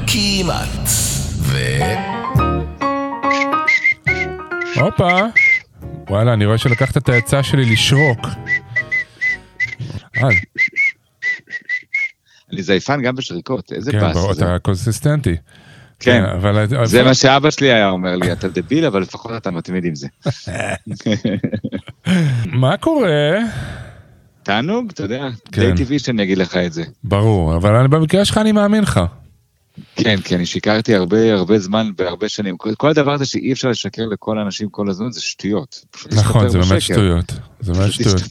כמעט. ו... הופה. וואלה, אני רואה שלקחת את העצה שלי לשרוק. אה, אני זייפן גם בשריקות, איזה כן, באס ברור. אתה קונסיסטנטי. כן, אבל... זה מה שאבא שלי היה אומר לי, אתה דביל, אבל לפחות אתה מתמיד עם זה. מה קורה? תענוג, אתה יודע, כן. די טבעי שאני אגיד לך את זה. ברור, אבל אני- במקרה שלך אני מאמין לך. כן, כן, אני שיקרתי הרבה הרבה זמן, בהרבה שנים. כל- הדבר הזה שאי אפשר לשקר לכל האנשים כל הזמן, זה שטויות. נכון, זה באמת. שטויות. זה באמת שטויות.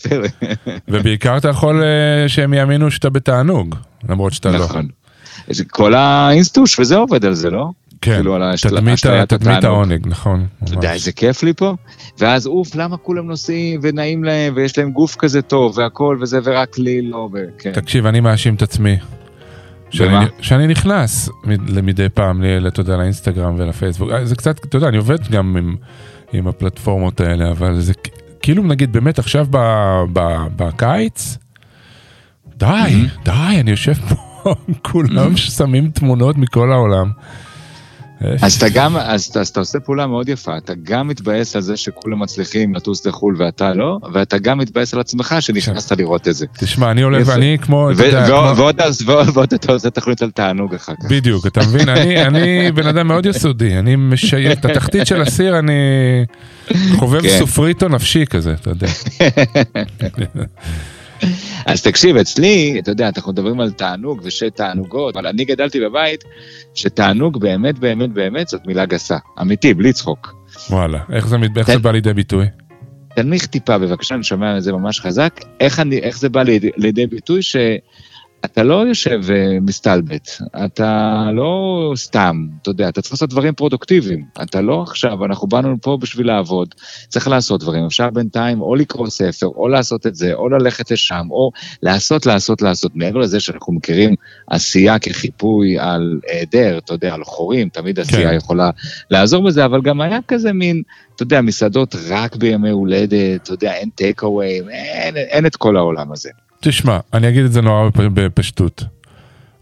ובעיקר אתה יכול אה, שהם יאמינו שאתה בתענוג, למרות שאתה לא. נכון. כל האינסטוש וזה עובד על זה, לא? כן, כאילו תדמית. העונג, נכון. אתה יודע. איזה כיף לי פה? ואז אוף, למה כולם נוסעים ונעים להם ויש להם גוף כזה טוב והכל וזה ורק לי לא, וכן. תקשיב, אני מאשים את עצמי. שאני, נכנס מ- למדי פעם, אתה יודע, לאינסטגרם ולפייסבוק. אה, זה קצת, אתה יודע, אני עובד גם עם, עם הפלטפורמות האלה, אבל זה כאילו נגיד באמת עכשיו ב, ב, בקיץ, די, די, אני יושב פה, כולם שמים תמונות מכל העולם. אז אתה גם, אז, אז אתה עושה פעולה מאוד יפה, אתה גם מתבאס על זה שכולם מצליחים לטוס לחו"ל ואתה לא, ואתה גם מתבאס על עצמך שנכנסת לראות את זה. תשמע, אני עולה. ואני כמו, אתה יודע, ועוד- אתה עושה תוכנית על תענוג אחר כך. בדיוק, אתה מבין? אני, אני בן אדם מאוד יסודי, אני משייט, את התחתית של הסיר אני חובב כן. סופריטו נפשי כזה, אתה יודע. אז תקשיב, אצלי, אתה יודע, אנחנו מדברים על תענוג ושתענוגות, אבל אני גדלתי בבית שתענוג באמת באמת באמת זאת מילה גסה, אמיתי, בלי צחוק. וואלה, איך זה, איך זה. בא לידי ביטוי? תנמיך טיפה בבקשה, אני שומע את זה ממש חזק. איך, אני, איך זה בא לידי, לידי ביטוי שאתה לא יושב ומסתלבט, אתה לא סתם, אתה יודע, אתה צריך לעשות דברים פרודוקטיביים. אתה לא עכשיו, אנחנו באנו פה בשביל לעבוד, צריך לעשות דברים. אפשר בינתיים או לקרוא ספר, או לעשות את זה, או ללכת לשם, או לעשות, לעשות, לעשות. מעבר לזה שאנחנו מכירים עשייה כחיפוי על היעדר, אתה יודע, על חורים, תמיד עשייה כן. יכולה לעזור בזה, אבל גם היה כזה מין... אתה יודע, מסעדות רק בימי הולדת, אתה יודע, אין טייק אווי, אין, אין את כל העולם הזה. תשמע, אני אגיד את זה נורא בפ- בפשטות.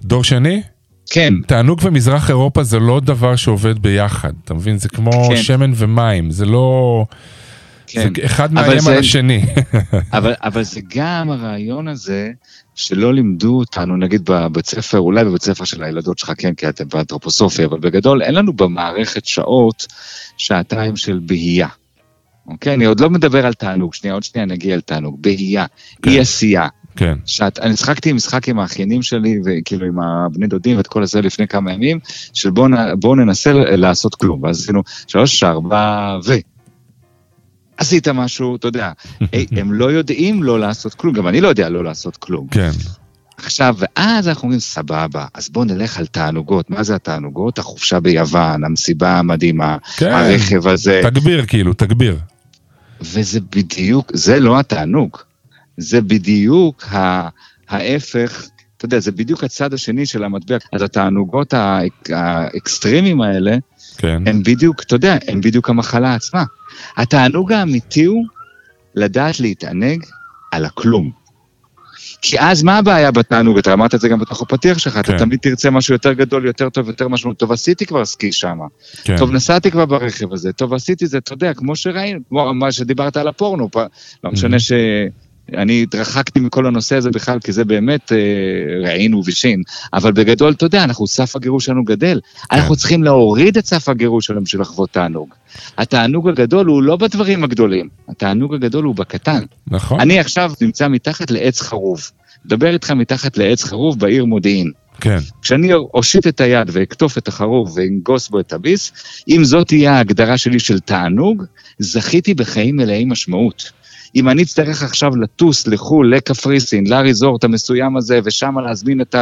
דור שני, כן, תענוג ומזרח אירופה זה לא דבר שעובד ביחד, אתה מבין? זה כמו כן. שמן ומים, זה לא... כן. זה אחד מאיים זה- על השני. אבל, אבל זה גם הרעיון הזה שלא לימדו אותנו, נגיד בבית ספר, אולי בבית ספר של הילדות שלך, כן, כי אתם באנתרופוסופיה, אבל בגדול אין לנו במערכת שעות, שעתיים של בהייה. אוקיי? אני עוד לא מדבר על תענוג, שנייה, עוד שנייה נגיע לתענוג. בהייה, כן. אי עשייה. כן, שאת, אני משחקתי משחק עם האחיינים שלי, וכאילו עם הבני דודים ואת כל הזה לפני כמה ימים, של בואו בוא ננסה לעשות כלום. ואז עשינו שלוש, ארבע, ו... עשית משהו, אתה יודע, הם לא יודעים לא לעשות כלום, גם אני לא יודע לא לעשות כלום. כן. עכשיו, ואז אנחנו אומרים, סבבה, אז בואו נלך על תענוגות. מה זה התענוגות? החופשה ביוון, המסיבה המדהימה, כן. הרכב הזה. תגביר כאילו, תגביר. וזה בדיוק, זה לא התענוג. זה בדיוק ה, ההפך, אתה יודע, זה בדיוק הצד השני של המטבע. אז התענוגות האק, האקסטרימיים האלה, כן. הם בדיוק, אתה יודע, הם בדיוק המחלה עצמה. התענוג האמיתי הוא לדעת להתענג על הכלום. כי אז מה הבעיה בתענוג? אתה אמרת את זה גם בתוך הפתיח שלך, כן. אתה תמיד תרצה משהו יותר גדול, יותר טוב, יותר משמעות. טוב, עשיתי כבר סקי שמה. כן. טוב, נסעתי כבר ברכב הזה, טוב, עשיתי זה, אתה יודע, כמו שראינו, כמו מה שדיברת על הפורנו, פ- לא משנה ש... אני התרחקתי מכל הנושא הזה בכלל, כי זה באמת אה, ראינו ושין, אבל בגדול, אתה יודע, אנחנו, סף הגירוש שלנו גדל. אנחנו צריכים להוריד את סף הגירוש שלנו בשביל לחוות תענוג. התענוג הגדול הוא לא בדברים הגדולים, התענוג הגדול הוא בקטן. נכון. אני עכשיו נמצא מתחת לעץ חרוב. מדבר איתך מתחת לעץ חרוב בעיר מודיעין. כן. כשאני אושיט את היד ואקטוף את החרוב ואנגוס בו את הביס, אם זאת תהיה ההגדרה שלי של תענוג, זכיתי בחיים מלאי משמעות. אם אני אצטרך עכשיו לטוס לחו"ל, לקפריסין, לריזורט המסוים הזה, ושם להזמין את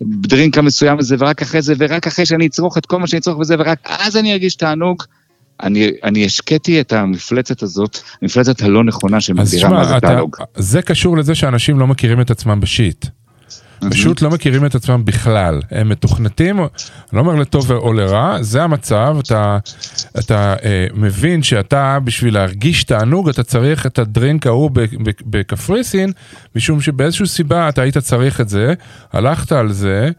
הדרינק המסוים הזה, ורק אחרי זה, ורק אחרי שאני אצרוך את כל מה שאני אצרוך וזה, ורק אז אני ארגיש תענוג, אני, אני השקיתי את המפלצת הזאת, המפלצת הלא נכונה שמגדירה מה זה תענוג. זה קשור לזה שאנשים לא מכירים את עצמם בשיט. פשוט לא מכירים את עצמם בכלל. הם מתוכנתים, לא אומר לטוב או לרע, זה המצב, אתה, אתה אה, מבין שאתה, בשביל להרגיש תענוג, אתה צריך את הדרינק ההוא בקפריסין, משום שבאיזושהי סיבה אתה היית צריך את זה, הלכת על זה.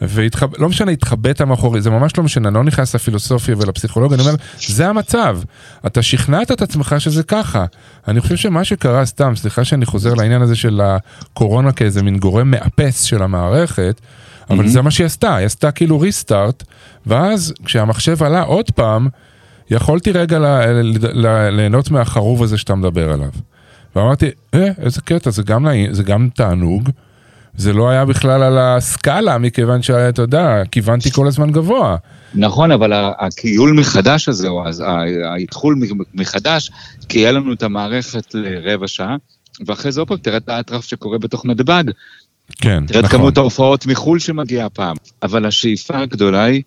והתחב... לא משנה, התחבאת מאחורי, זה ממש לא משנה, אני לא נכנס לפילוסופיה ולפסיכולוגיה, אני אומר, זה המצב. אתה שכנעת את עצמך שזה ככה. אני חושב שמה שקרה סתם, סליחה שאני חוזר לעניין הזה של הקורונה כאיזה מין גורם מאפס של המערכת, אבל זה מה שהיא עשתה, היא עשתה כאילו ריסטארט, ואז כשהמחשב עלה עוד פעם, יכולתי רגע ליהנות מהחרוב הזה שאתה מדבר עליו. ואמרתי, אה, איזה קטע, זה גם, זה גם תענוג. זה לא היה בכלל על הסקאלה, מכיוון שאתה יודע, כיוונתי כל הזמן גבוה. נכון, אבל הכיול מחדש הזה, או האתחול מחדש, כי היה לנו את המערכת לרבע שעה, ואחרי זה עוד פעם תראה את האטרף שקורה בתוך נתב"ג, כן, תראה את נכון. כמות ההופעות מחו"ל שמגיעה הפעם. אבל השאיפה הגדולה היא,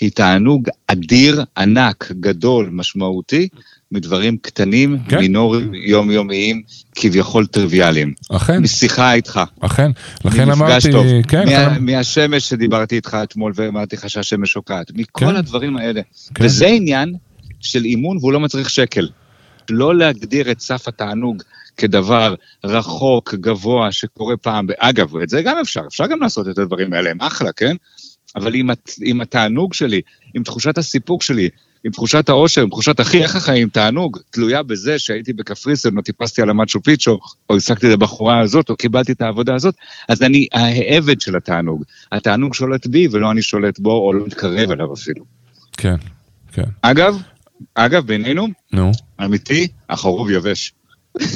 היא תענוג אדיר, ענק, גדול, משמעותי, מדברים קטנים, כן. מינוריים, יומיומיים, כביכול טריוויאליים. אכן, משיחה איתך. אכן. לכן אמרתי, טוב. כן, מה- לכן- מהשמש שדיברתי איתך אתמול ואמרתי לך שהשמש שוקעת. מכל כן. הדברים האלה. כן. וזה עניין של אימון והוא לא מצריך שקל. לא להגדיר את סף התענוג כדבר רחוק, גבוה, שקורה פעם, אגב, את זה גם אפשר, אפשר גם לעשות את הדברים האלה, הם אחלה, כן? אבל הת- עם התענוג שלי, עם תחושת הסיפוק שלי, עם תחושת העושר, עם תחושת אחי, איך החיים, תענוג, תלויה בזה שהייתי בקפריסין, או טיפסתי על המצ'ו פיצ'ו, או השגתי את הבחורה הזאת, או קיבלתי את העבודה הזאת, אז אני העבד של התענוג. התענוג שולט בי, ולא אני שולט בו, או לא מתקרב אליו אפילו. כן, כן. אגב, אגב, בינינו, נו, אמיתי, החרוב יבש.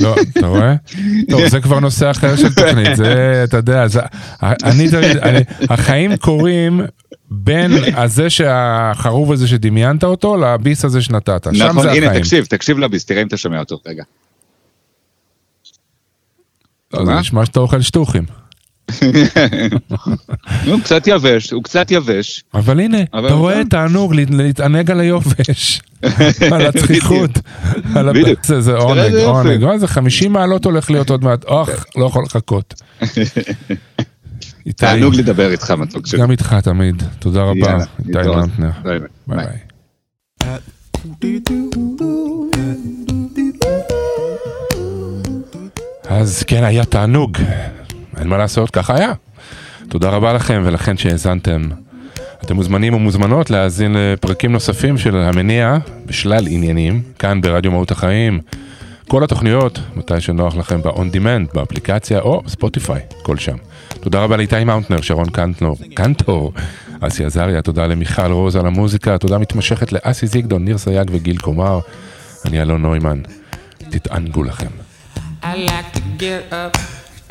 לא, אתה רואה? טוב, זה כבר נושא אחר של תוכנית, זה, אתה יודע, זה, אני תמיד, אני, החיים קורים בין הזה שהחרוב הזה שדמיינת אותו, לביס הזה שנתת. שם נכון, זה הנה, החיים. תקשיב, תקשיב לביס, תראה אם אתה שומע אותו, רגע. לא, זה? נשמע שאתה אוכל שטוחים. הוא קצת יבש, הוא קצת יבש. אבל הנה, אתה רואה גם- תענוג לה- להתענג על היובש, על הצחיחות, בדיוק. זה עונג. עונג, מה זה 50 מעלות הולך להיות עוד מעט, אוח, לא יכול לחכות. איתי, תענוג לדבר איתך, מתוק שלי. גם איתך תמיד, תודה רבה, איתי לאונטנר, ביי. ביי. אז כן, היה תענוג, אין מה לעשות, ככה היה. תודה רבה לכם ולכן שהאזנתם. אתם מוזמנים ומוזמנות להאזין לפרקים נוספים של המניע בשלל עניינים, כאן ברדיו מהות החיים. כל התוכניות, מתי שנוח לכם ב-on demand, באפליקציה או ספוטיפיי, הכל שם. תודה רבה לאיתי לאונטנר, שרון קנטנור, קנטור, אסי עזריה, תודה למיכל רוז על המוזיקה, תודה מתמשכת לאסי זיגדון, ניר סייג וגיל קומר. אני אלון נוימן, תתענגו לכם. I like to get up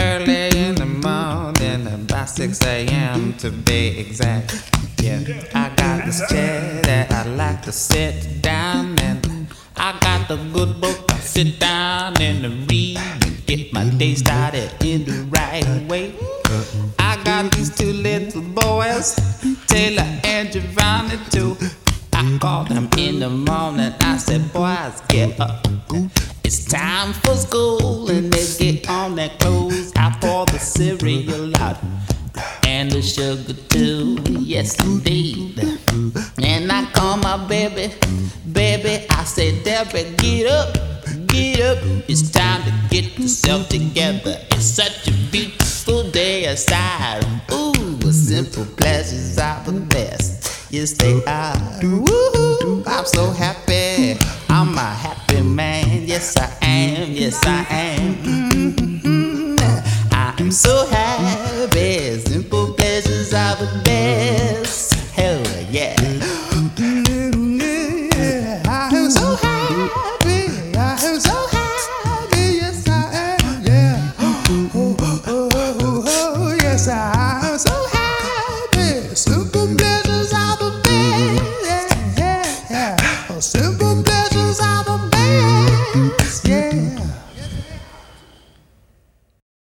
early in the morning, about 6 a.m. to be exact. Yeah, I got this chair that I like to sit down in. I got the good book, I sit down and read get my day started in the right way. I got these two little boys, Taylor and Giovanni too. I call them in the morning. I said, boys, get up. It's time for school, and they get on their clothes. I pour the cereal out and the sugar too. Yes, indeed. And I call my baby, baby. I say, Deborah, get up, get up. It's time to get yourself together. It's such a beautiful day aside. Ooh, simple pleasures are the best. Yes, they are. Woo, I'm so happy. I'm a happy man. Yes, I am. Yes, I am. Mm-hmm. I am so happy. Simple pleasures are the best.